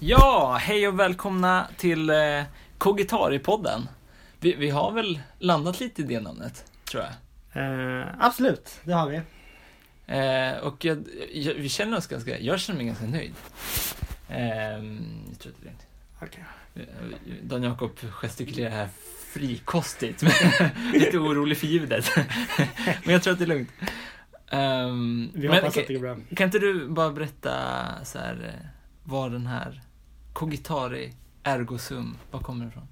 Ja, hej och välkomna till eh, Kogitari-podden. Vi, vi har väl landat lite i det namnet, tror jag. Eh, absolut, det har vi. Eh, och jag, jag, vi känner oss ganska, jag känner mig ganska nöjd. Eh, jag tror att det är. Okej. Dan Jakob gestikulerar här frikostigt, lite orolig för ljudet. men jag tror att det är lugnt. Ehm, Vi men hoppas att det går bra. kan inte du bara berätta så här, eh, vad den här Cogitari ergo sum, var kommer den ifrån?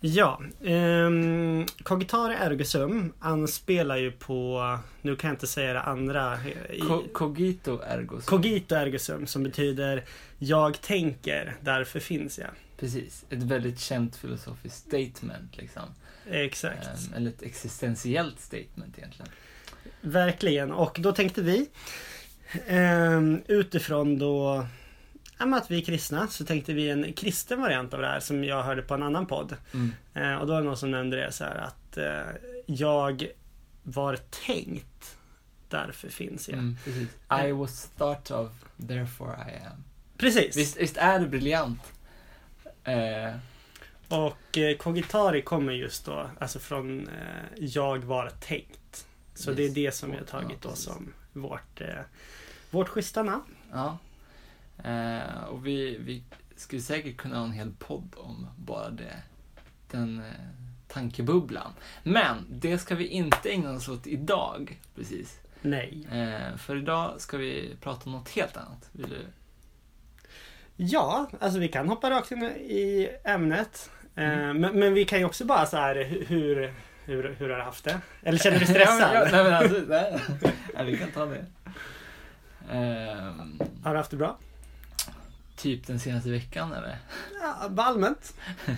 Ja, um, Cogitare ergo sum anspelar ju på, nu kan jag inte säga det andra. i- Co- cogito ergo sum. Cogito ergo sum som betyder jag tänker, därför finns jag. Precis, ett väldigt känt filosofiskt statement liksom. Exakt. Ehm, eller ett existentiellt statement egentligen. Verkligen. Och då tänkte vi ehm, utifrån då ja, att vi är kristna så tänkte vi en kristen variant av det här som jag hörde på en annan podd. Mm. Eh, och då var det någon som nämnde det så här att eh, jag var tänkt, därför finns jag. Mm, precis. I was thought of, therefore I am. Precis. Visst, visst är det briljant? Eh, Och eh, Cogitari kommer just då alltså från eh, jag var tänkt. Så det är Yes. det som vi har Ja, tagit då precis. som vårt, eh, vårt schyssta namn. ja. Eh, och vi, vi skulle säkert kunna ha en hel podd om bara det. Den eh, tankebubblan. Men det ska vi inte ägna oss åt idag, precis. Nej. Eh, för idag ska vi prata om något helt annat. Vill du? Ja, alltså vi kan hoppa rakt in i ämnet. Eh, Mm. men, men vi kan ju också bara så här hu- hur, hur, hur har du haft det? Eller känner du dig stressad? ja, nej, men alltså, nej. nej, vi kan ta det. Ehm, Har du haft det bra? Typ den senaste veckan eller? Ja, allmänt.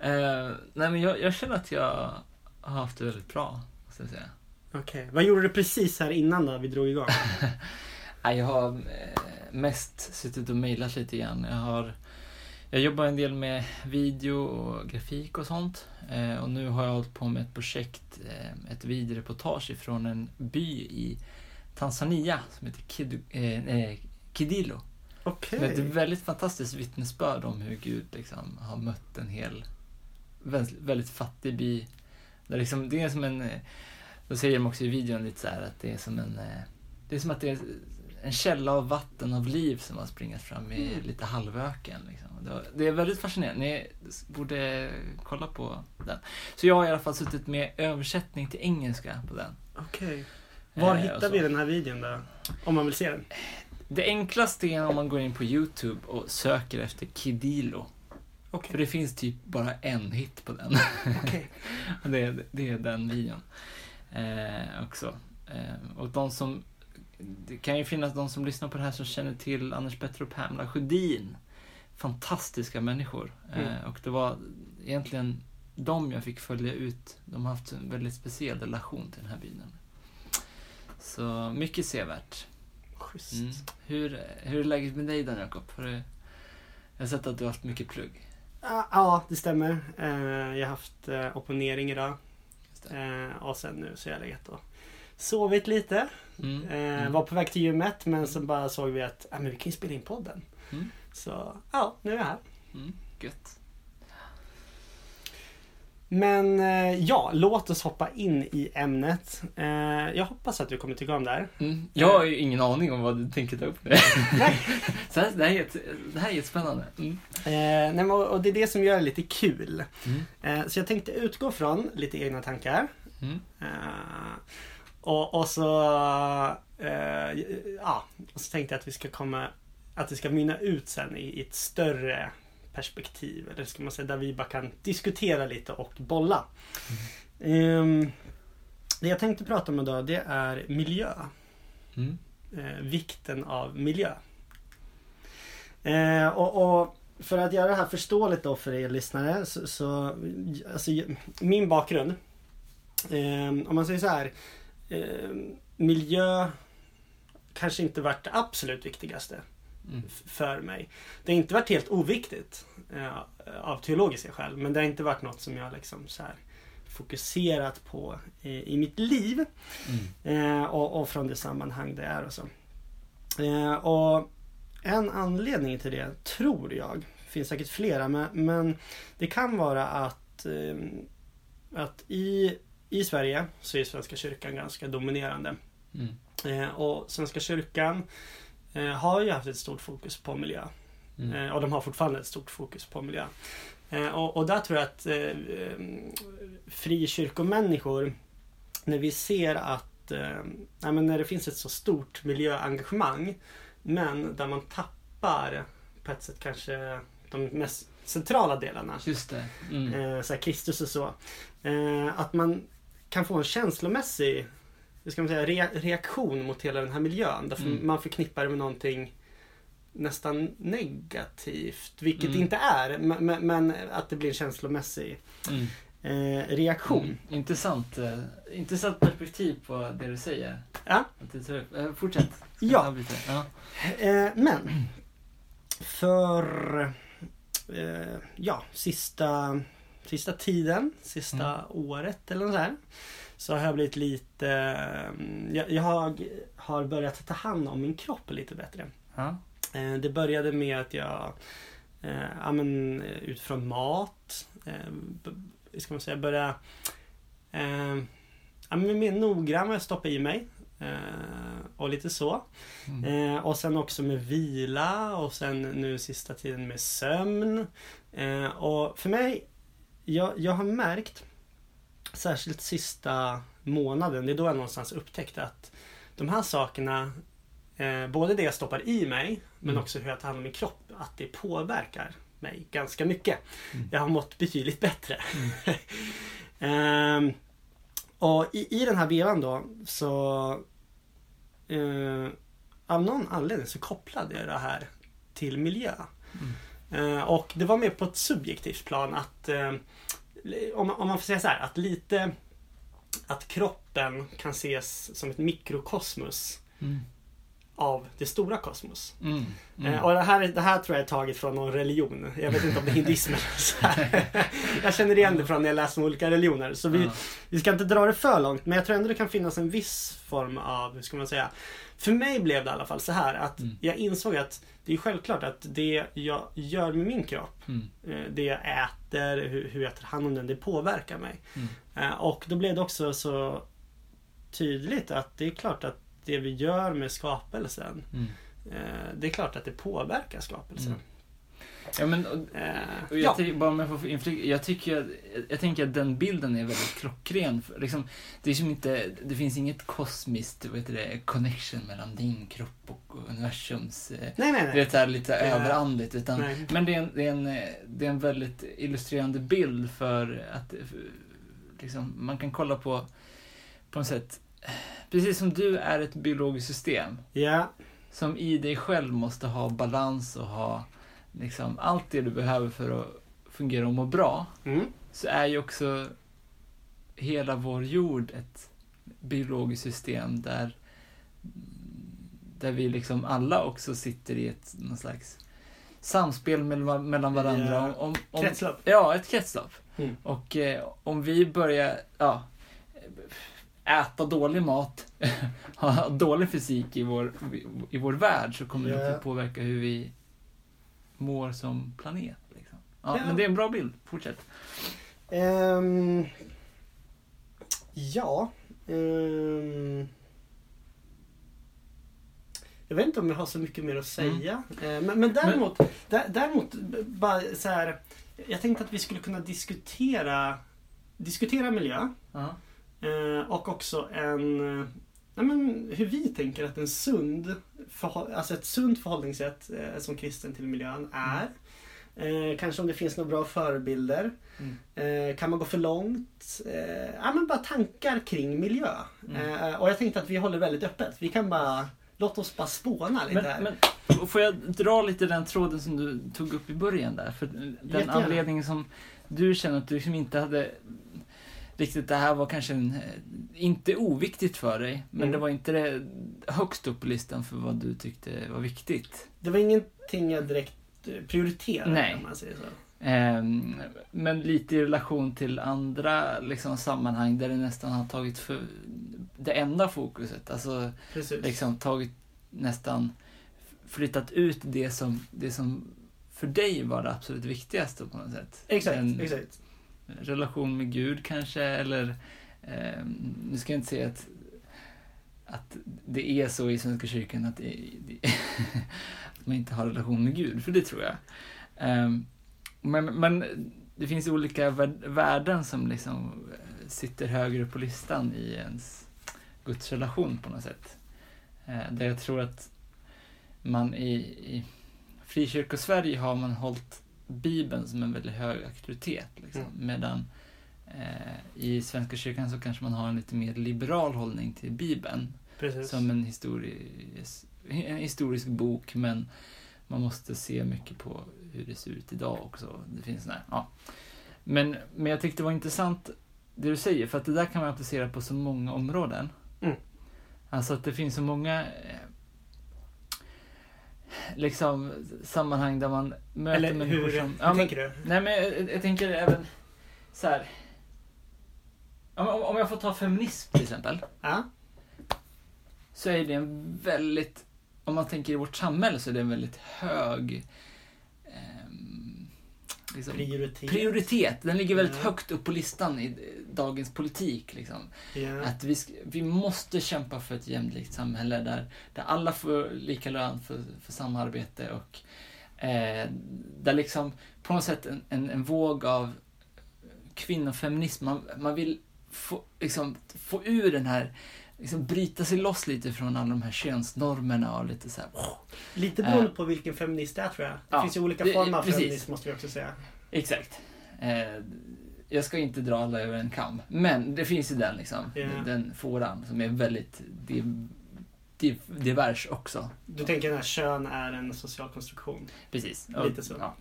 Eh, nej men jag, jag känner att jag har haft det väldigt bra, måste jag säga. Okej. Vad gjorde du precis här innan då vi drog igång? Jag har eh, mest suttit och mejlat lite grann. Jag, har, jag jobbar en del med video och grafik och sånt. Eh, och nu har jag hållit på med ett projekt, eh, ett videoreportage från en by i Tanzania som heter Kid, eh, eh, Kidilo. Okej. Som är ett väldigt fantastiskt vittnesbörd om hur Gud liksom har mött en hel väldigt, väldigt fattig by. Där liksom, det är som en, eh, då säger de också i videon lite så här att det är som en, eh, det är som att det är en källa av vatten av liv som har springat fram i Mm. lite halvöken. Liksom. Det, var- det är väldigt fascinerande. Ni borde kolla på den. Så jag har i alla fall suttit med översättning till engelska på den. Okej. Var Eh, och hittar så. vi den här videon då? Om man vill se den. Det enklaste är om man går in på Youtube och söker efter Kidilo. Okej. För det finns typ bara en hit på den. Och det, är, det är den videon. Eh, också. Eh, och de som... Det kan ju finnas de som lyssnar på det här som känner till Anders Petter och Pamela Sjödin. Fantastiska människor. Eh, Mm. och det var egentligen de jag fick följa ut. De har haft en väldigt speciell relation till den här byn. Så mycket sevärt. Schysst. Mm. Hur, hur är läget med dig Dan Jakob? Du- Jag har sett att du har haft mycket plugg. Ja, det stämmer. Eh, jag har haft eh, opponering idag. Eh, och sen nu så har jag legat och sovit lite. Mm. Mm. Var på väg till gymmet men så bara såg vi att ah, men vi kan ju spela in podden. Mm. Så ja, nu är jag här. Mm. Gött. Men eh, ja, låt oss hoppa in i ämnet. Eh, jag hoppas att du kommer tycka om det här. Mm. Jag har ju ingen aning om vad du tänker ta upp nu. Så det, här är jätte, det här är jättespännande. Mm. Eh, nej, och det är det som gör det lite kul. Mm. Eh, så jag tänkte utgå från lite egna tankar. Mm. Eh, och, och så ja, och så tänkte jag att vi ska komma att det ska mynna ut sen i, i ett större perspektiv. Eller ska man säga där vi bara kan diskutera lite och bolla. Ehm, det jag tänkte prata om idag det är miljö. Mm. Eh, vikten av miljö. Eh, och, och för att göra det här förståeligt då för er lyssnare så, så alltså, min bakgrund. Eh, om man säger så här. Eh, miljö kanske inte varit det absolut viktigaste Mm. för mig. Det har inte varit helt oviktigt eh, av teologiska skäl. Men det har inte varit något som jag liksom så här fokuserat på i, i mitt liv. Mm. Eh, och, och från det sammanhang det är och så. Eh, och en anledning till det, tror jag, finns säkert flera, men, men det kan vara att, eh, att i, i Sverige så är Svenska kyrkan ganska dominerande. Mm. Eh, och Svenska kyrkan eh, har ju haft ett stort fokus på miljö. Mm. Eh, och de har fortfarande ett stort fokus på miljö. Eh, och, och där tror jag att eh, eh, frikyrkomänniskor, när vi ser att eh, när det finns ett så stort miljöengagemang, men där man tappar på ett sätt kanske de mest centrala delarna. Just det. Mm. Så Kristus och så. Att man kan få en känslomässig hur ska man säga, re reaktion mot hela den här miljön. Därför Mm. man förknippar det med någonting nästan negativt. Vilket Mm. inte är. Men, men, att det blir en känslomässig Mm. eh, reaktion. Mm. Intressant, eh, intressant perspektiv på det du säger. Ja. Du. Eh, fortsätt. Ja. Ja. Eh, men för eh, ja, sista, sista tiden, sista Mm. året eller så här. Så har jag blivit lite... eh, Jag, jag har, har börjat ta hand om min kropp lite bättre. Ja. Eh, Det började med att jag eh, ja, men, eh, utifrån mat, eh, ska man säga, börja eh, ja, men mer noggrann vad jag stoppar i mig. Och lite så. Mm. Och sen också med vila och sen nu sista tiden med sömn. Och för mig, jag, jag har märkt, särskilt sista månaden, det är då jag någonstans upptäckte att de här sakerna, eh, både det jag stoppar i mig, men Mm. också hur jag tar hand om min kropp, att det påverkar mig ganska mycket. Mm. Jag har mått betydligt bättre. Mm. Ehm, och i, i den här vevan då så eh, av någon anledning så kopplade jag det här till miljö. Mm. Eh, och det var mer på ett subjektivt plan att eh, om, man- om man får säga så här att lite att kroppen kan ses som ett mikrokosmos Mm. Av det stora kosmos. Mm. Mm. Eh, Och det här, det här tror jag är taget från någon religion. Jag vet inte om det är hinduism eller så här. Jag känner igen det från när jag läser om olika religioner. Så vi, Ja. vi ska inte dra det för långt, men jag tror ändå det kan finnas en viss form av, hur ska man säga. För mig blev det i alla fall så här att Mm. jag insåg att det är självklart att det jag gör med min kropp, Mm. eh, det jag äter, hur, hur jag tar hand om den, det påverkar mig. Mm. Eh, Och då blev det också så tydligt att det är klart att det vi gör med skapelsen, Mm. eh, det är klart att det påverkar skapelsen. Mm. Ja, men, och, Eh, och jag, ja. bara om jag får inflika, jag tycker att, jag tänker att den bilden är väldigt klockren. För, liksom, det, är som inte, det finns inget kosmiskt vad heter det, connection mellan din kropp och universums... eh, Nej, nej, Det nej. är så här lite Ja. överandligt. Utan, nej. men det är, en, det, är en, eh, det är en väldigt illustrerande bild för att eh, för, liksom, man kan kolla på, på något sätt, eh, precis som du är ett biologiskt system Ja, som i dig själv måste ha balans och ha liksom, allt det du behöver för att fungera och må bra, mm. så är ju också hela vår jord ett biologiskt system där, där vi liksom alla också sitter i ett någon slags samspel mellan, mellan varandra. Om, om, om, kretslopp. Ja, ett kretslopp. Mm. Och eh, om vi börjar ja, äta dålig mat, ha dålig fysik i vår, i vår värld så kommer det Ja. också påverka hur vi mår som planet. Liksom. Ja, Ja. Men det är en bra bild. Fortsätt. Ehm, ja. ehm, jag vet inte om jag har så mycket mer att säga. Eh, men, men däremot, dä- däremot bara så här. Jag tänkte att vi skulle kunna diskutera, diskutera miljö. Ja. Eh, och också en, eh, ja, men hur vi tänker att en sund, förhåll, alltså ett sunt förhållningssätt eh, som kristen till miljön är. Eh, kanske om det finns några bra förebilder. Mm. Eh, kan man gå för långt? Eh, ja, men bara tankar kring miljö. Mm. Eh, och jag tänkte att vi håller väldigt öppet. Vi kan bara, låt oss bara spåna lite här. Men, men får jag dra lite den tråden som du tog upp i början där? För den Jättegärna. anledningen som du känner att du liksom inte hade riktigt, det här var kanske en, eh, inte oviktigt för dig, men Mm. det var inte det högst upp på listan för vad du tyckte var viktigt. Det var ingenting jag direkt eh, prioriterade Nej. om man säger så. Ehm, men lite i relation till andra liksom, sammanhang där det nästan har tagit för, det enda fokuset. Alltså Precis. liksom tagit nästan flyttat ut det som, det som för dig var det absolut viktigaste på något sätt. Exakt, En exakt relation med Gud kanske, eller eh, nu ska jag inte säga att, att det är så i Svenska kyrkan att, det, det, att man inte har relation med Gud, för det tror jag. Eh, men, men det finns olika värden som liksom eh, sitter högre på listan i ens gudsrelation på något sätt. Eh, där jag tror att man i, i frikyrkosverige har man hållit Bibeln som en väldigt hög auktoritet. Liksom. Mm. Medan eh, i Svenska kyrkan så kanske man har en lite mer liberal hållning till Bibeln. Precis. Som en historisk, en historisk bok, men man måste se mycket på hur det ser ut idag också. Det finns sån här, ja. men, men jag tyckte det var intressant det du säger, för att det där kan man applicera på så många områden. Mm. Alltså att det finns så många eh, liksom sammanhang där man möter Eller människor hur, som... hur Ja, men, tänker du? nej men jag, jag tänker även så här. Om, om jag får ta feminism till exempel Ja, så är det en väldigt, om man tänker i vårt samhälle så är det en väldigt hög liksom, prioritet. prioritet. Den ligger väldigt Ja. högt upp på listan i dagens politik. Liksom. Ja. Att vi, vi måste kämpa för ett jämlikt samhälle där, där alla får lika lön för, för samarbete och eh, där liksom på något sätt en, en, en våg av kvinnofeminism, man, man vill få, liksom, få ur den här liksom bryta sig loss lite från alla de här könsnormerna och lite så här, Lite beroende på vilken feminist det är tror jag. Det Ja, finns ju olika former av precis. feminism måste vi också säga. Exakt. Eh, jag ska inte dra alla över en kam, men det finns ju den liksom, Ja. den fåran som är väldigt div, div, divers också. Du tänker att kön är en social konstruktion? Precis. Lite så. Ja,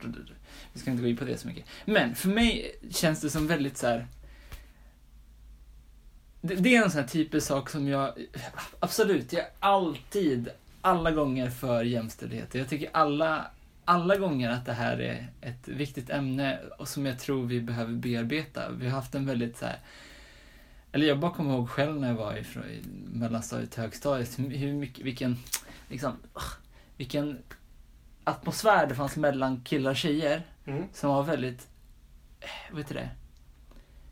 vi ska inte gå in på det så mycket. Men för mig känns det som väldigt så här. Det, det är en sån här typisk sak som jag, absolut, jag är alltid, alla gånger för jämställdhet. Jag tycker alla, alla gånger att det här är ett viktigt ämne och som jag tror vi behöver bearbeta. Vi har haft en väldigt så här, eller jag bara kommer ihåg själv när jag var i, frå- i mellanstadiet till högstadiet, hur hur mycket, vilken, liksom, vilken atmosfär det fanns mellan killar och tjejer Mm. som var väldigt, eh, vad heter det?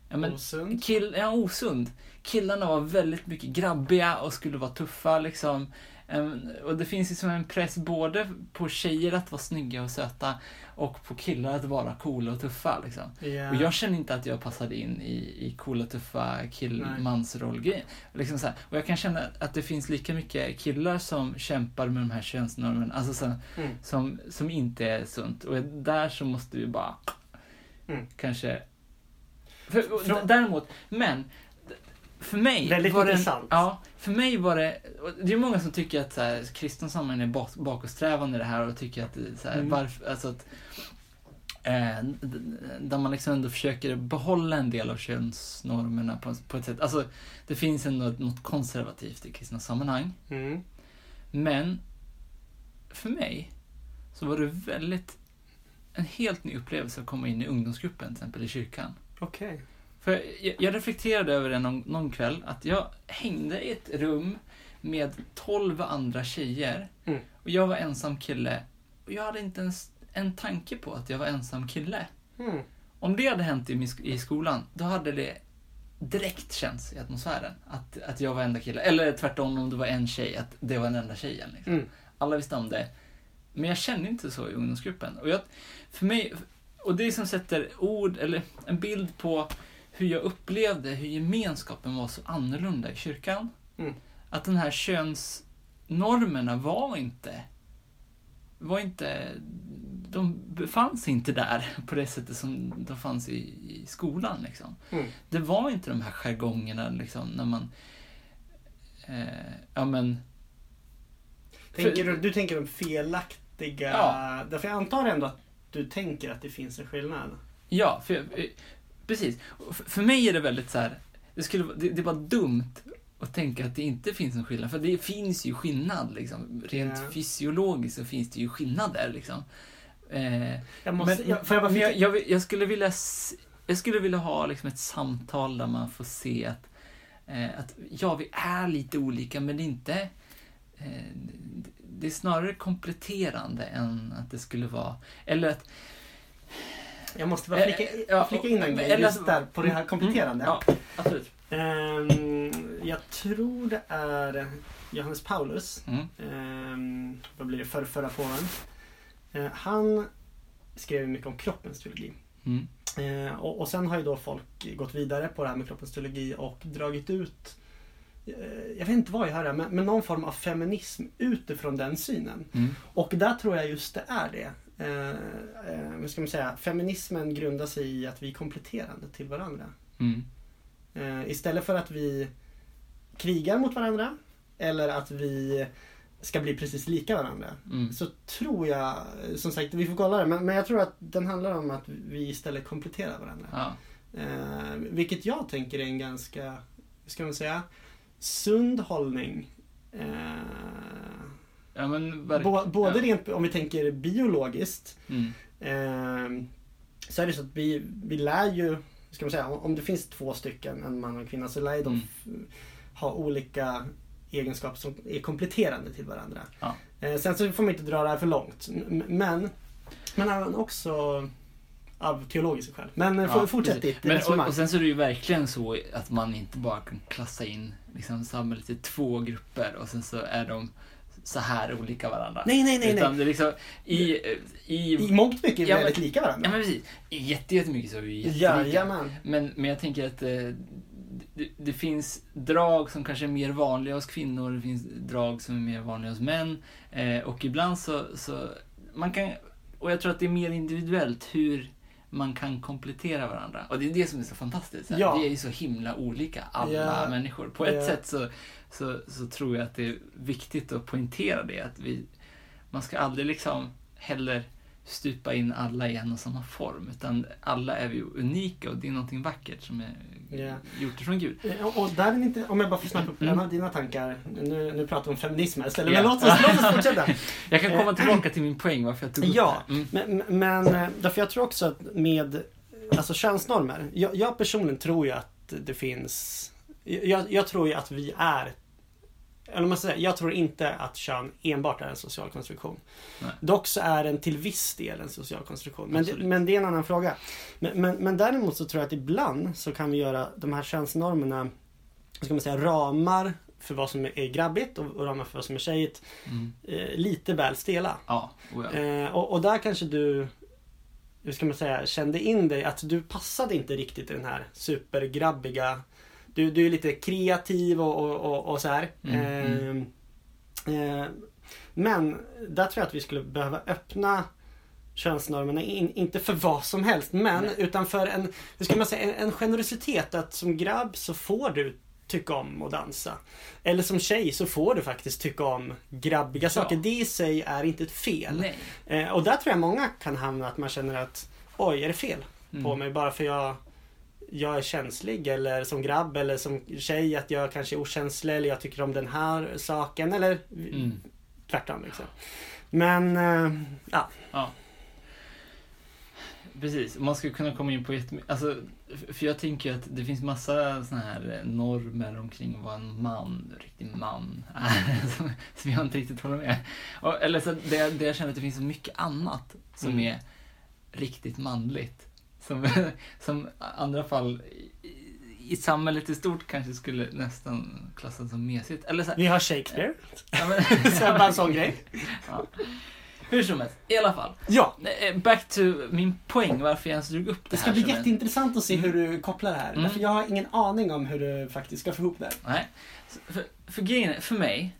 Ja, men, Osund? kill, ja, osund. Killarna var väldigt mycket grabbiga och skulle vara tuffa liksom. Ehm, och det finns ju som en press både på tjejer att vara snygga och söta och på killar att vara coola och tuffa liksom. Ja. Och jag känner inte att jag passade in i, i coola, tuffa kill-mansrollgrejen. Liksom så här. och jag kan känna att det finns lika mycket killar som kämpar med de här könsnormerna, alltså så, Mm. som, som inte är sunt. Och där så måste vi bara Mm. kanske... För, Från- Däremot, men för mig Väldigt var det... intressant. Ja, för mig var det... Det är många som tycker att så här, är bak, bakåtsträvande i det här och tycker att det så här, Mm. varför, alltså att eh, där man liksom ändå försöker behålla en del av könsnormerna på, på ett sätt. Alltså, det finns ändå något konservativt i kristna sammanhang. Mm. Men för mig så var det väldigt en helt ny upplevelse att komma in i ungdomsgruppen, till exempel i kyrkan. Okej. För jag, jag reflekterade över det någon, någon kväll, att jag hängde i ett rum med 12 andra tjejer Mm. och jag var ensam kille. Och jag hade inte ens en tanke på att jag var ensam kille. Mm. Om det hade hänt i, i skolan, då hade det direkt känts i atmosfären att, att jag var enda kille. Eller tvärtom, om det var en tjej, att det var den enda tjejen. Liksom. Mm. Alla visste om det. Men jag kände inte så i ungdomsgruppen. Och jag, för mig, och det som sätter ord, eller en bild på hur jag upplevde hur gemenskapen var så annorlunda i kyrkan. Mm. Att den här könsnormerna var inte, var inte, de befanns inte där på det sättet som de fanns i, i skolan. Liksom. Mm. Det var inte de här jargongerna liksom, när man, eh, ja men, Tänker du, du tänker de felaktiga... Ja. Därför jag antar ändå att du tänker att det finns en skillnad. Ja, för, precis. För, mig är det väldigt så här, det, skulle, det, det var dumt att tänka att det inte finns en skillnad. För det finns ju skillnad, liksom. Rent Ja. fysiologiskt så finns det ju skillnader, liksom. Eh, Jag måste, men jag, får jag bara men jag, flika- jag, vill- jag, skulle vilja, jag skulle vilja ha liksom ett samtal där man får se att, eh, att ja, vi är lite olika, men det är inte eh, det är snarare kompletterande än att det skulle vara, eller att Jag måste bara flika, Eh, ja, flika in en grej just där på det här kompletterande. Ja, absolut. Ehm, jag tror det är Johannes Paulus. Mm. Ehm, vad blir det? För, förra påven. Eh, han skrev mycket om kroppens teologi. Mm. Eh, och, och sen har ju då folk gått vidare på det här med kroppens teologi och dragit ut eh, jag vet inte vad jag hör, men, men någon form av feminism utifrån den synen. Mm. Och där tror jag just det är det. Eh, eh, ska man säga? Feminismen grundar sig i att vi är kompletterande till varandra. Mm. Eh, istället för att vi krigar mot varandra eller att vi ska bli precis lika varandra. Mm. Så tror jag, som sagt vi får kolla det, men, men jag tror att den handlar om att vi istället kompletterar varandra. Ja. Eh, vilket jag tänker är en ganska, ska man säga, sund hållning. Eh, ja, men bo, både ja. rent, om vi tänker biologiskt, Mm. eh, så är det så att vi, vi lär ju, ska man säga, om, det finns två stycken, en man och en kvinna, så lär ju de Mm. ha olika egenskaper som är kompletterande till varandra. Ja. Eh, sen så får man inte dra det här för långt. Men, men även också av teologiska skäl. Men eh, Ja, fortsätt ditt Men, och sen så är det ju verkligen så att man inte bara kan klassa in liksom, samhället i två grupper och sen så är de så här olika varandra. nej, nej, nej. Utan nej. det liksom i... i, I mångt mycket är vi Ja, väldigt lika ja varandra. men precis. Jätte- jättemycket så är vi jättelika. Jajamän. Men, men jag tänker att eh, det, det finns drag som kanske är mer vanliga hos kvinnor, det finns drag som är mer vanliga hos män. Eh, och ibland så, så, man kan, och jag tror att det är mer individuellt hur man kan komplettera varandra. Och det är det som är så fantastiskt. Ja. Vi är ju så himla olika, alla Ja. människor. På ett Ja. sätt så, så, så tror jag att det är viktigt att poängtera det. Att vi, man ska aldrig liksom heller stupa in alla i en och samma form. Utan alla är vi unika och det är någonting vackert som är Ja. gjort ifrån Gud. Eh, Och, och där är inte, om jag bara får snappa upp Mm. en av dina tankar. Nu, nu pratar vi om feminism här istället. Ja. Men låt oss, låt oss fortsätta. Jag kan komma Eh, tillbaka till min poäng varför jag tog upp Ja, det. Mm. Men, men eh, därför jag tror också att med alltså könsnormer. Jag, jag personligen tror ju att det finns jag, jag tror ju att vi är eller man säger, jag tror inte att kön enbart är en social konstruktion. Nej. Dock så är den till viss del en social konstruktion. Men, det, men det är en annan fråga. Men, men, men däremot så tror jag att ibland så kan vi göra de här könsnormerna, ska man säga, ramar för vad som är grabbigt och, och ramar för vad som är tjejigt Mm. eh, lite väl stela. Ja, oh ja. Eh, och, och där kanske du, hur ska man säga, kände in dig att du passade inte riktigt i den här supergrabbiga du, du är lite kreativ och, och, och, och så här. Mm, Eh, eh, men där tror jag att vi skulle behöva öppna könsnormerna, in, inte för vad som helst, men Nej. utan för en, hur ska man säga, en, en generositet att som grabb så får du tycka om att dansa. Eller som tjej så får du faktiskt tycka om grabbiga Ja. saker. Det i sig är inte ett fel. Eh, och där tror jag många kan hamna att man känner att oj, är det fel Mm. på mig bara för jag jag är känslig eller som grabb eller som tjej att jag kanske är okänslig eller jag tycker om den här saken eller Mm. tvärtom liksom. Men eh, ja, Ja. Precis, man skulle kunna komma in på jättemycket, alltså, för jag tänker att det finns massa såna här normer omkring vad en man, en riktig man, är, som, som jag inte riktigt håller med. Och, eller så det, det jag känner att det finns så mycket annat som Mm. är riktigt manligt. Som, som andra fall i, samhället i stort kanske skulle nästan klassas som mesigt. Eller så, här- vi har Shakespeare. ja, men, Så bara en sån grej. ja. Hur som helst, i alla fall. Ja, Eh, Back to min poäng varför jag ens drog upp det, det ska här bli som en- jätteintressant att se hur du kopplar det här. Mm. Därför jag har ingen aning om hur du faktiskt ska få ihop det. här. Nej. För, för grejen är, för mig.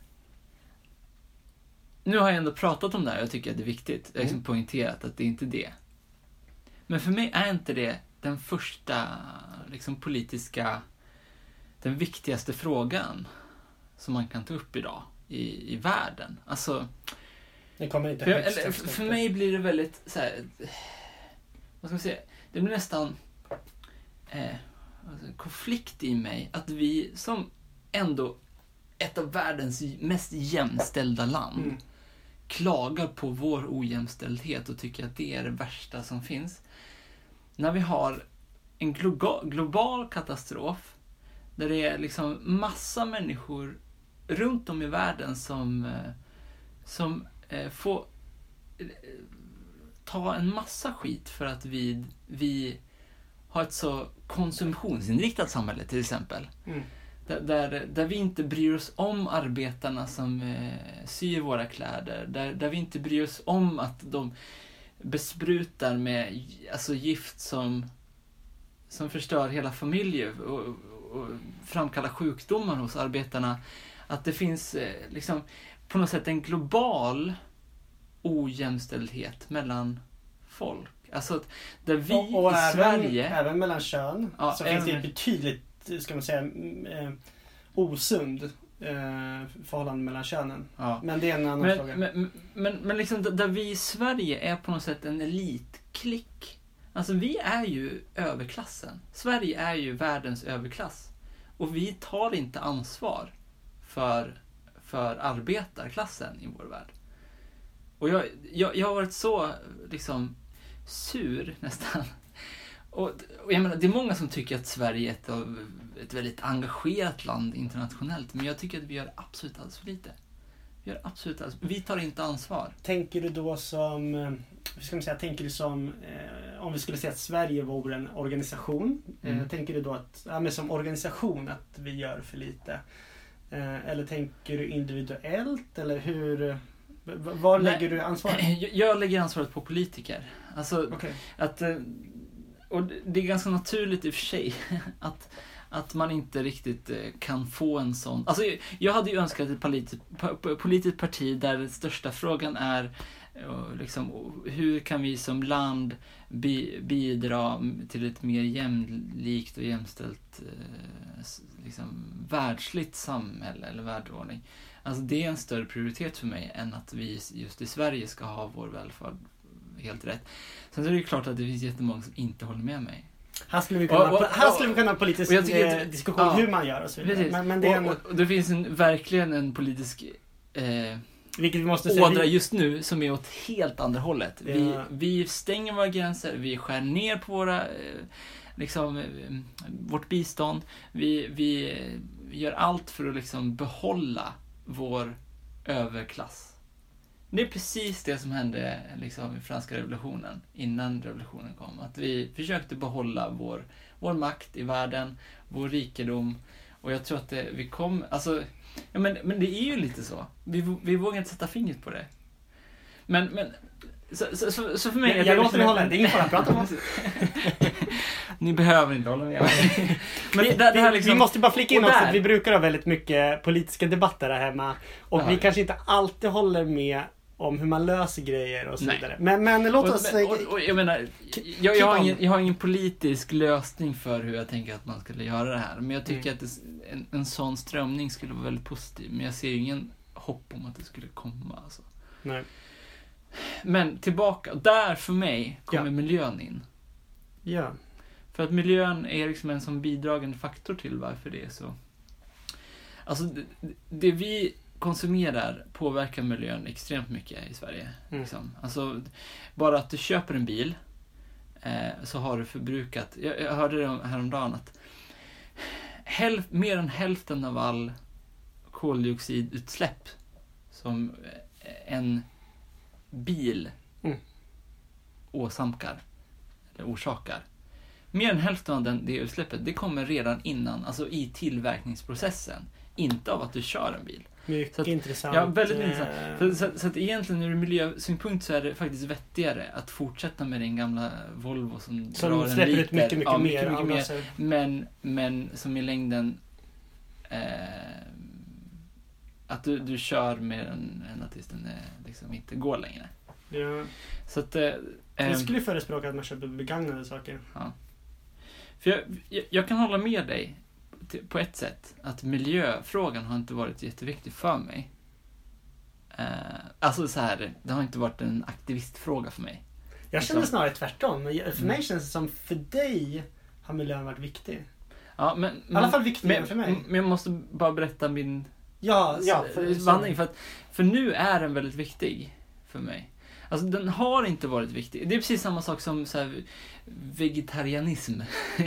Nu har jag ändå pratat om det här och jag tycker att det är viktigt. Jag har liksom Mm. poängterat att det är inte det. Men för mig är inte det den första liksom, politiska, den viktigaste frågan som man kan ta upp idag i, i världen. Alltså, Det kommer inte för, högst eller, för, för mig blir det väldigt så här, vad ska man säga, det blir nästan eh, alltså, konflikt i mig att vi som ändå ett av världens mest jämställda land Mm. klagar på vår ojämställdhet och tycker att det är det värsta som finns. När vi har en global katastrof där det är liksom massa människor runt om i världen som, eh, som eh, får eh, ta en massa skit för att vi, vi har ett så konsumtionsinriktat samhälle till exempel. Mm. Där, där, där vi inte bryr oss om arbetarna som eh, syr våra kläder. Där, där vi inte bryr oss om att de besprutar med alltså, gift som, som förstör hela familjer och, och framkallar sjukdomar hos arbetarna. Att det finns eh, liksom på något sätt en global ojämställdhet mellan folk. Alltså att där vi och, och i även, Sverige... även mellan kön Ja, så finns det även- betydligt, ska man säga, eh, osund eh, förhållande mellan könen. Ja. Men det är en annan Men, fråga. men, men, men liksom där- där vi i Sverige är på något sätt en elitklick. Alltså vi är ju överklassen. Sverige är ju världens överklass. Och vi tar inte ansvar för, för arbetarklassen i vår värld. Och jag, jag, jag har varit så liksom sur nästan. Och, och jag menar, det är många som tycker att Sverige är ett, av, ett väldigt engagerat land internationellt. Men jag tycker att vi gör absolut alldeles för lite. Vi gör absolut alldeles, Vi tar inte ansvar. Tänker du då som, eh, hur ska man säga, tänker du som, eh, om vi skulle säga att Sverige vore en organisation. Mm. Eh, tänker du då att, ja men som organisation att vi gör för lite? Eh, eller tänker du individuellt eller hur? v- Var Nej. lägger du ansvaret? Jag, jag lägger ansvaret på politiker. Alltså, Okej. att, eh, och det är ganska naturligt i och för sig att, att man inte riktigt eh, kan få en sån... Alltså, jag- hade ju önskat ett politiskt, politiskt parti där den största frågan är eh, liksom, hur kan vi som land bi, bidra till ett mer jämlikt och jämställt eh, liksom, världsligt samhälle eller världsordning. Alltså det är en större prioritet för mig än att vi just i Sverige ska ha vår välfärd helt rätt. Sen så är det ju klart att det finns jättemånga som inte håller med mig. Här skulle vi kunna, Och- och- här skulle vi kunna ha politisk och att- eh, diskussion ja. hur man gör och så vidare. Men, men det är en, och, och, och det finns en, verkligen en politisk eh, vilket vi måste ådra vi- just nu som är åt helt andra hållet. Vi, Ja. vi stänger våra gränser, vi skär ner på våra, eh, liksom, eh, vårt bistånd. Vi, vi gör allt för att liksom behålla vår överklass. Det är precis det som hände liksom, i franska revolutionen, innan revolutionen kom. Att vi försökte behålla vår, vår makt i världen, vår rikedom. Och jag tror att det, vi kom, alltså, ja, men, men det är ju lite så. Vi, vi vågar inte sätta fingret på det. Men, men så, så, så, så för mig Jag, är jag det låter liksom dig hålla, det är ingen fara, prata om Ni behöver inte hålla med. men vi, det, det här liksom, vi måste bara flika in också att vi brukar ha väldigt mycket politiska debatter här hemma. Och Ja. vi kanske inte alltid håller med om hur man löser grejer och så vidare. Men, men låt oss... och, och, och, jag menar, jag, jag, har ingen, jag har ingen politisk lösning för hur jag tänker att man skulle göra det här. Men jag tycker Mm. att det, en, en sån strömning skulle vara väldigt positiv. Men jag ser ju ingen hopp om att det skulle komma. Alltså. Nej. Men tillbaka, där för mig kommer Ja. miljön in. Ja. För att miljön är liksom en sån bidragande faktor till varför det är så. Alltså, det, det vi konsumerar påverkar miljön extremt mycket i Sverige. Mm. Liksom. Alltså, bara att du köper en bil eh, så har du förbrukat, jag, jag hörde det om- häromdagen att hälf, mer än hälften av all koldioxidutsläpp som eh, en bil Mm. åsamkar, eller orsakar. Mer än hälften av den, det utsläppet, det kommer redan innan, alltså i tillverkningsprocessen. Inte av att du kör en bil. Mycket att- intressant. ja, väldigt eh, intressant. Så, så, så att egentligen ur miljösynpunkt så är det faktiskt vettigare att fortsätta med din gamla Volvo som, Som drar en släpper liter. ut mycket, mycket ja, mer. mycket, mycket mer. Men, men som i längden eh, att du, du kör med den ända tills den är, liksom inte går längre. Ja. Så att, eh, Jag ehm, skulle förespråka att man köper begagnade saker. För jag, jag, jag kan hålla med dig på ett sätt. Att miljöfrågan har inte varit jätteviktig för mig. Eh, alltså så här, det har inte varit en aktivistfråga för mig. Jag känner Liksom. snarare tvärtom. För Mm. mig känns det som för dig har miljön varit viktig. Ja, men, I alla fall viktigare men, för mig. men jag måste bara berätta min Ja, ja. För, vandring. För, att, för nu är den väldigt viktig för mig. Alltså den har inte varit viktig. Det är precis samma sak som så här, vegetarianism.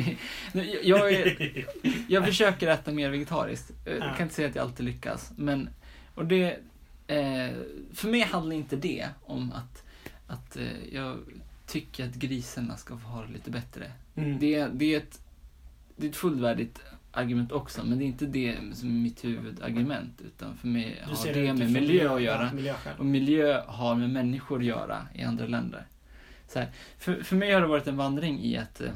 jag, är, jag försöker äta mer vegetariskt. Jag kan inte säga att jag alltid lyckas. Men, och det, eh, för mig handlar inte det om att, att eh, jag tycker att grisarna ska få ha det lite bättre. Mm. Det, det, är ett, det är ett fullvärdigt argument också, men det är inte det som är mitt huvudargument. Utan för mig Du har det med miljö att göra. Miljöskäl. Och miljö har med människor att göra i andra länder. Så här, för, för mig har det varit en vandring i att... eh,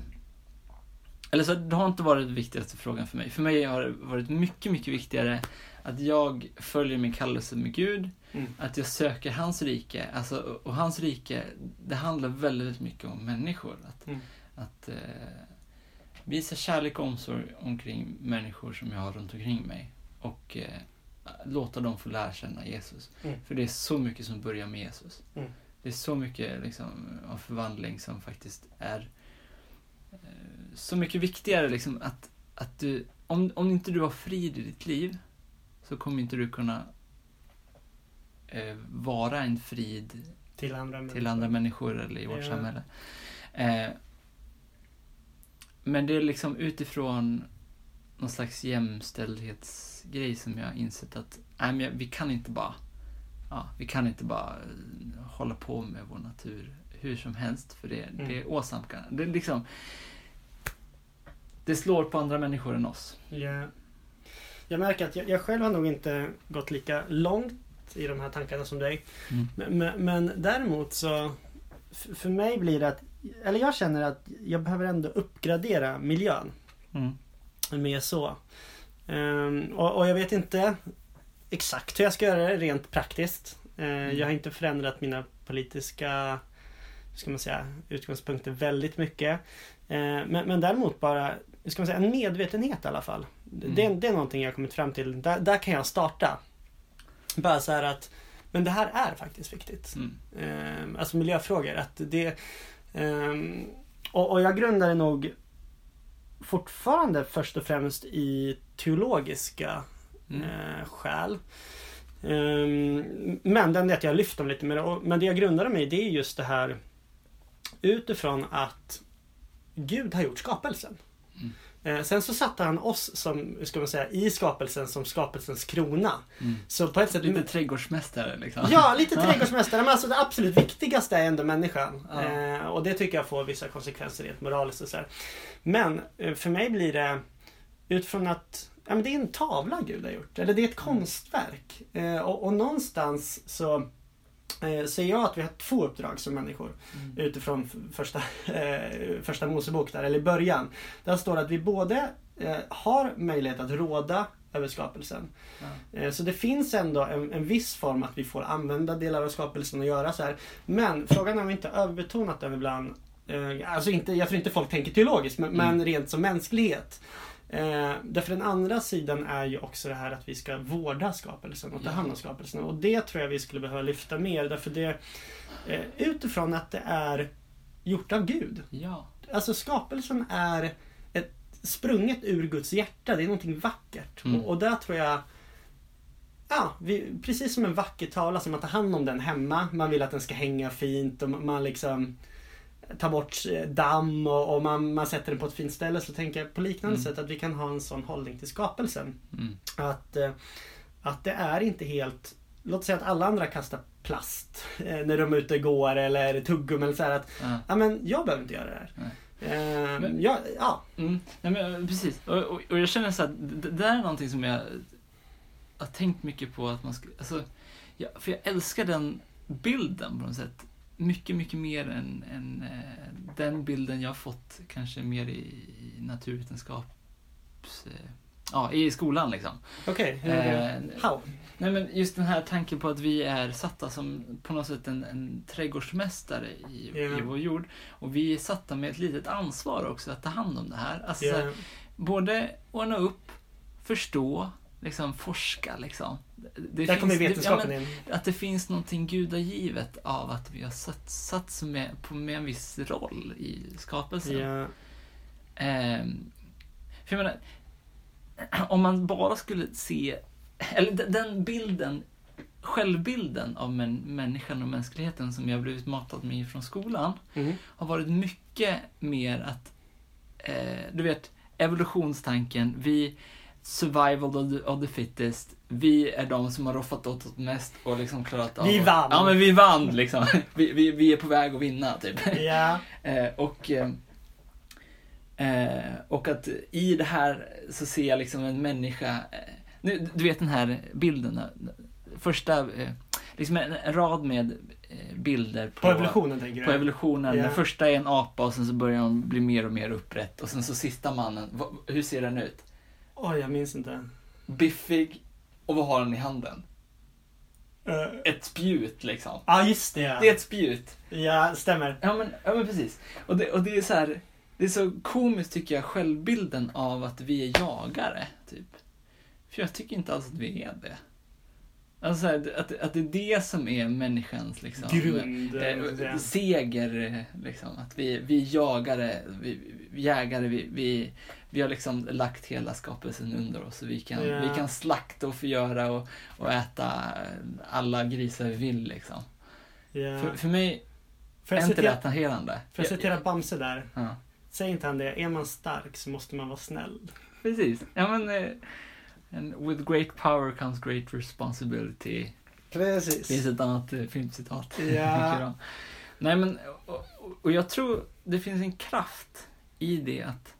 Eller så det har inte varit den viktigaste frågan för mig. För mig har det varit mycket, mycket viktigare att jag följer min kallelse med Gud. Mm. Att jag söker hans rike. Alltså, och- och hans rike, det handlar väldigt mycket om människor. Att, Mm. att eh, visa kärlek och omsorg omkring människor som jag har runt omkring mig. Och eh, låta dem få lära känna Jesus. Mm. För det är så mycket som börjar med Jesus. Mm. Det är så mycket liksom, av förvandling som faktiskt är eh, så mycket viktigare. Liksom, att, att du, om, om inte du har frid i ditt liv så kommer inte du kunna eh, vara en frid Till andra till människor. andra människor eller i vårt Ja. samhälle. Eh, men det är liksom utifrån någon slags jämställdhetsgrej som jag har insett att nej, men vi kan inte bara ja, vi kan inte bara eh, hålla på med vår natur hur som helst för det, Mm. det är åsamkande. Det liksom det slår på andra människor än oss. Ja. Jag märker att jag, jag själv har nog inte gått lika långt i de här tankarna som dig. Mm. Men, men, men däremot så för mig blir det att, eller jag känner att jag behöver ändå uppgradera miljön. Mm. Mer så. Ehm, och, och jag vet inte exakt hur jag ska göra det rent praktiskt. Eh, Jag har inte förändrat mina politiska ska man säga, utgångspunkter väldigt mycket. Eh, men, men däremot bara ska man säga, en medvetenhet i alla fall. Mm. Det, det är någonting jag har kommit fram till. Där, där kan jag starta. Bara så här att men det här är faktiskt viktigt. Mm. Eh, alltså miljöfrågor. Att det, ehm, och, och jag grundar det nog fortfarande först och främst i teologiska Mm. eh, skäl. Ehm, men den att jag lyft dem lite mer. Och- Men det jag grundar dem i det är just det här utifrån att Gud har gjort skapelsen. Mm. Eh, Sen så satte han oss som, hur ska man säga, i skapelsen som skapelsens krona. Mm. Så på ett sätt... Lite trädgårdsmästare liksom. Ja, lite trädgårdsmästare. Men alltså det absolut viktigaste är ändå människan. Ja. Eh, och det tycker jag får vissa konsekvenser rent moraliskt och så här. Men eh, för mig blir det utifrån att ja, men det är en tavla Gud har gjort. Eller det är ett konstverk. Eh, och, och någonstans så ser jag att vi har två uppdrag som människor. Mm. Utifrån första, eh, första Mosebok där, eller i början. Där står det att vi både eh, har möjlighet att råda över skapelsen. Ja. Eh, Så det finns ändå en, en viss form att vi får använda delar av skapelsen och göra så här. Men frågan är om vi inte överbetonat den ibland. Eh, Alltså inte, jag tror inte folk tänker teologiskt, men, Mm. men rent som mänsklighet. Eh, därför den andra sidan är ju också det här att vi ska vårda skapelsen och ta hand om skapelsen. Och det tror jag vi skulle behöva lyfta mer. Därför det, eh, utifrån att det är gjort av Gud. ja. Alltså skapelsen är ett sprunget ur Guds hjärta. Det är någonting vackert. Mm. Och, och där tror jag Ja, vi, precis som en vacker tavla som man tar hand om den hemma. Man vill att den ska hänga fint och man liksom tar bort eh, damm och, och man, man sätter den på ett fint ställe. Så tänker jag på liknande Mm. sätt att vi kan ha en sån hållning till skapelsen. Mm. Att, eh, att det är inte helt Låt säga att alla andra kastar plast eh, när de är ute och går eller tuggummi eller så här att Ja. Ja men jag behöver inte göra det här. Eh, Men- ja, ja. Mm. Nej, men, precis. Och, och, och jag känner så att det, det där är någonting som jag har tänkt mycket på att man ska, alltså, ja, för jag älskar den bilden på något sätt. Mycket, mycket mer än, än eh, den bilden jag har fått kanske mer i, i naturvetenskaps... Eh, ja, i skolan liksom. Okej, det? Eh, How? Nej men just den här tanken på att vi är satta som på något sätt en, en trädgårdsmästare i, Ja. i vår jord. Och vi är satta med ett litet ansvar också att ta hand om det här. Alltså, Ja, både ordna upp, förstå, liksom forska liksom. Det där kommer det- vetenskapen ja, in. men, Att det finns någonting gudagivet av att vi har satt, satts med, på, med en viss roll i skapelsen. Ja, Ehm, för jag menar, om man bara skulle se, eller den bilden självbilden av män, människan och mänskligheten som jag blivit matad med från skolan Mm. har varit mycket mer att, eh, du vet, evolutionstanken, vi, survival of the, of the fittest, vi är de som har roffat åt oss mest och liksom klarat av Vi vann. Ja men vi vann liksom. Vi, vi, vi är på väg att vinna typ. Ja. Eh, och, eh, eh, och att i det här så ser jag liksom en människa, nu, du vet den här bilden, första, liksom en, en rad med bilder på, På evolutionen tänker du? på evolutionen. Ja. Den första är en apa och sen så börjar han bli mer och mer upprätt. Och sen så sista mannen, hur ser den ut? Oj, jag minns inte. Biffig, och vad har han i handen? Ja, Ett spjut liksom. just det. Det är ett spjut. Ja, stämmer. Ja men, ja, men precis. Och det, och det är så här, det är så komiskt tycker jag, självbilden av att vi är jagare, typ. För jag tycker inte alls att vi är det. Alltså så här, att, att det är det som är människans liksom, Grund. eh, seger, liksom. Att vi, vi jagare, vi jägare, vi, vi, vi har liksom lagt hela skapelsen under oss. Vi, kan, Ja. vi kan slakta och förgöra och, och äta alla grisar vi vill liksom. ja. För, för mig För är inte det attraherande. för att Jag- citera Bamse där. Ja, Säger inte han det? Är man stark så måste man vara snäll. precis. Ja, men, and with great power comes great responsibility. Precis. Finns ett annat eh, filmcitat. Ja. Nej, men, och- och jag tror det finns en kraft i det att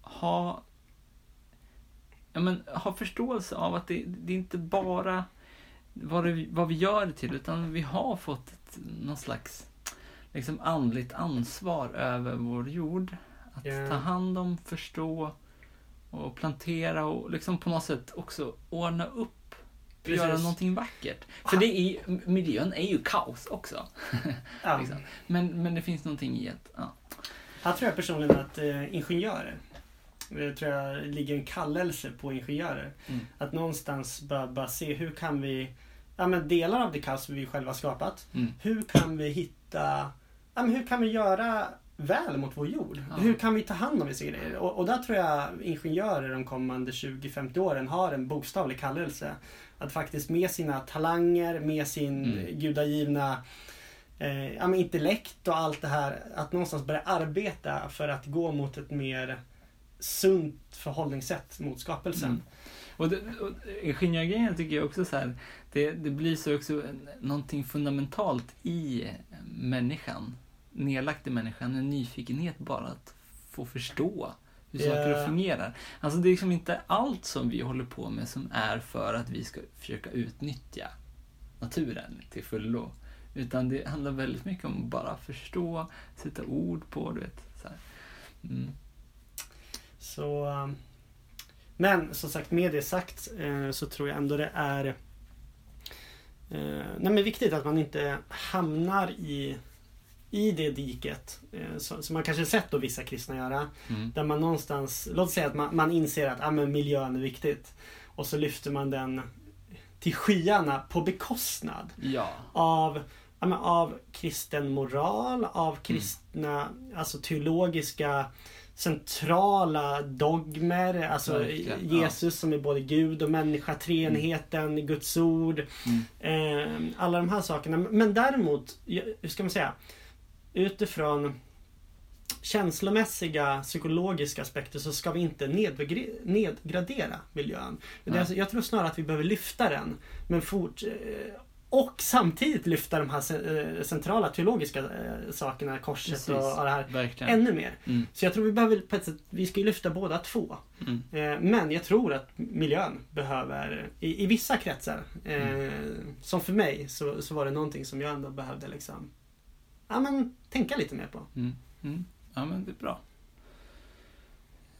ha, ja, men, ha förståelse av att det, det är inte bara vad, det, vad vi gör det till, utan vi har fått ett, någon slags liksom, andligt ansvar över vår jord. Att Ja. ta hand om, förstå och plantera och liksom på något sätt också ordna upp och Precis. göra någonting vackert. För det är, ju- miljön är ju kaos också. Ja. Liksom. Men, men det finns någonting i att, ja. Här tror jag personligen att eh, ingenjörer, det tror jag ligger en kallelse på ingenjörer. Mm. Att någonstans bara, bara se hur kan vi, ja men delar av det kaos vi själva skapat, Mm. hur kan vi hitta, ja men hur kan vi göra väl mot vår jord? Ja. Hur kan vi ta hand om vissa grejer? Och, och där tror jag ingenjörer de kommande 20-50 åren har en bokstavlig kallelse. Att faktiskt med sina talanger, med sin Mm. gudagivna eh, ja, intellekt och allt det här, att någonstans börja arbeta för att gå mot ett mer sunt förhållningssätt mot skapelsen. Mm. Och, det, ingenjörgrejen tycker jag också så här, det, det blir så också någonting fundamentalt i människan, nedlagt i människan, en nyfikenhet bara att få förstå hur saker Ja. och fungerar. Alltså det är liksom inte allt som vi håller på med som är för att vi ska försöka utnyttja naturen till fullo. Utan det handlar väldigt mycket om att bara förstå, sätta ord på, du vet. Så. Mm. Så, um, men som sagt, med det sagt eh, så tror jag ändå det är eh, nej, men viktigt att man inte hamnar i, i det diket eh, som, som man kanske sett då vissa kristna göra. Mm. Där man någonstans, låt säga att man, man inser att ah, men miljön är viktigt. Och så lyfter man den till skyarna på bekostnad Ja. av, ja, av kristen moral, av kristna, alltså teologiska centrala dogmer. Alltså Verkligen, ja. Jesus som är både Gud och människa, treenigheten, Guds ord. Mm. Eh, alla de här sakerna. Men däremot, ja, hur ska man säga? Utifrån känslomässiga, psykologiska aspekter så ska vi inte nedgradera miljön. Alltså, jag tror snarare att vi behöver lyfta den. Men fort, och samtidigt lyfta de här eh, centrala teologiska eh, sakerna, korset Precis. och, det här Verkligen. ännu mer. Mm. Så jag tror vi behöver på ett sätt, vi ska ju lyfta båda två. Mm. Eh, Men jag tror att miljön behöver, i, i vissa kretsar, eh, Mm. som för mig, så, så var det någonting som jag ändå behövde liksom, ja men tänka lite mer på. Mm. Mm. Ja, men det är bra.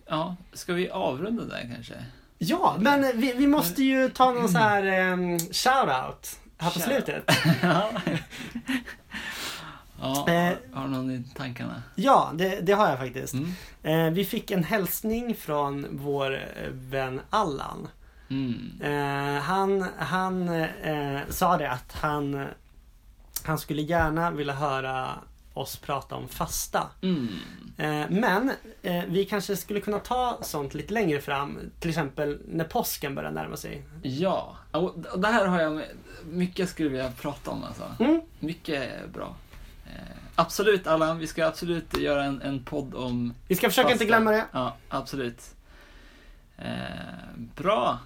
Ja, ska vi avrunda där kanske? Ja, men vi, vi måste ju ta någon så här eh, shout-out här på slutet. ja. ja, Eh. har, du någon i tankarna? Ja, det, det har jag faktiskt. Mm. Eh, vi fick en hälsning från vår vän Allan. Mm. Eh, han han eh, sa det att han, han skulle gärna vilja höra oss prata om fasta. Mm. Eh, men eh, vi kanske skulle kunna ta sånt lite längre fram. Till exempel när påsken börjar närma sig. Ja, och det här har jag mycket skulle vilja prata om alltså. Mm. Mycket bra. Eh, absolut Allan, vi ska absolut göra en, en podd om Vi ska försöka fasta. inte glömma det. Ja, absolut. Bra.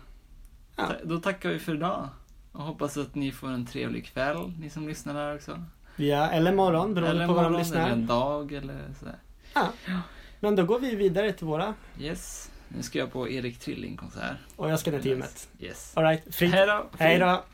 Ja. Då tackar vi för idag. Och hoppas att ni får en trevlig kväll, ni som lyssnar här också. Ja, eller morgon beroende eller på vad de lyssnar. eller en dag eller sådär. Ja. Men då går vi vidare till våra. Yes. Nu ska jag på Erik Trilling konsert. Och jag ska ner till gymmet. Yes. Alright. Hej då. Hej då.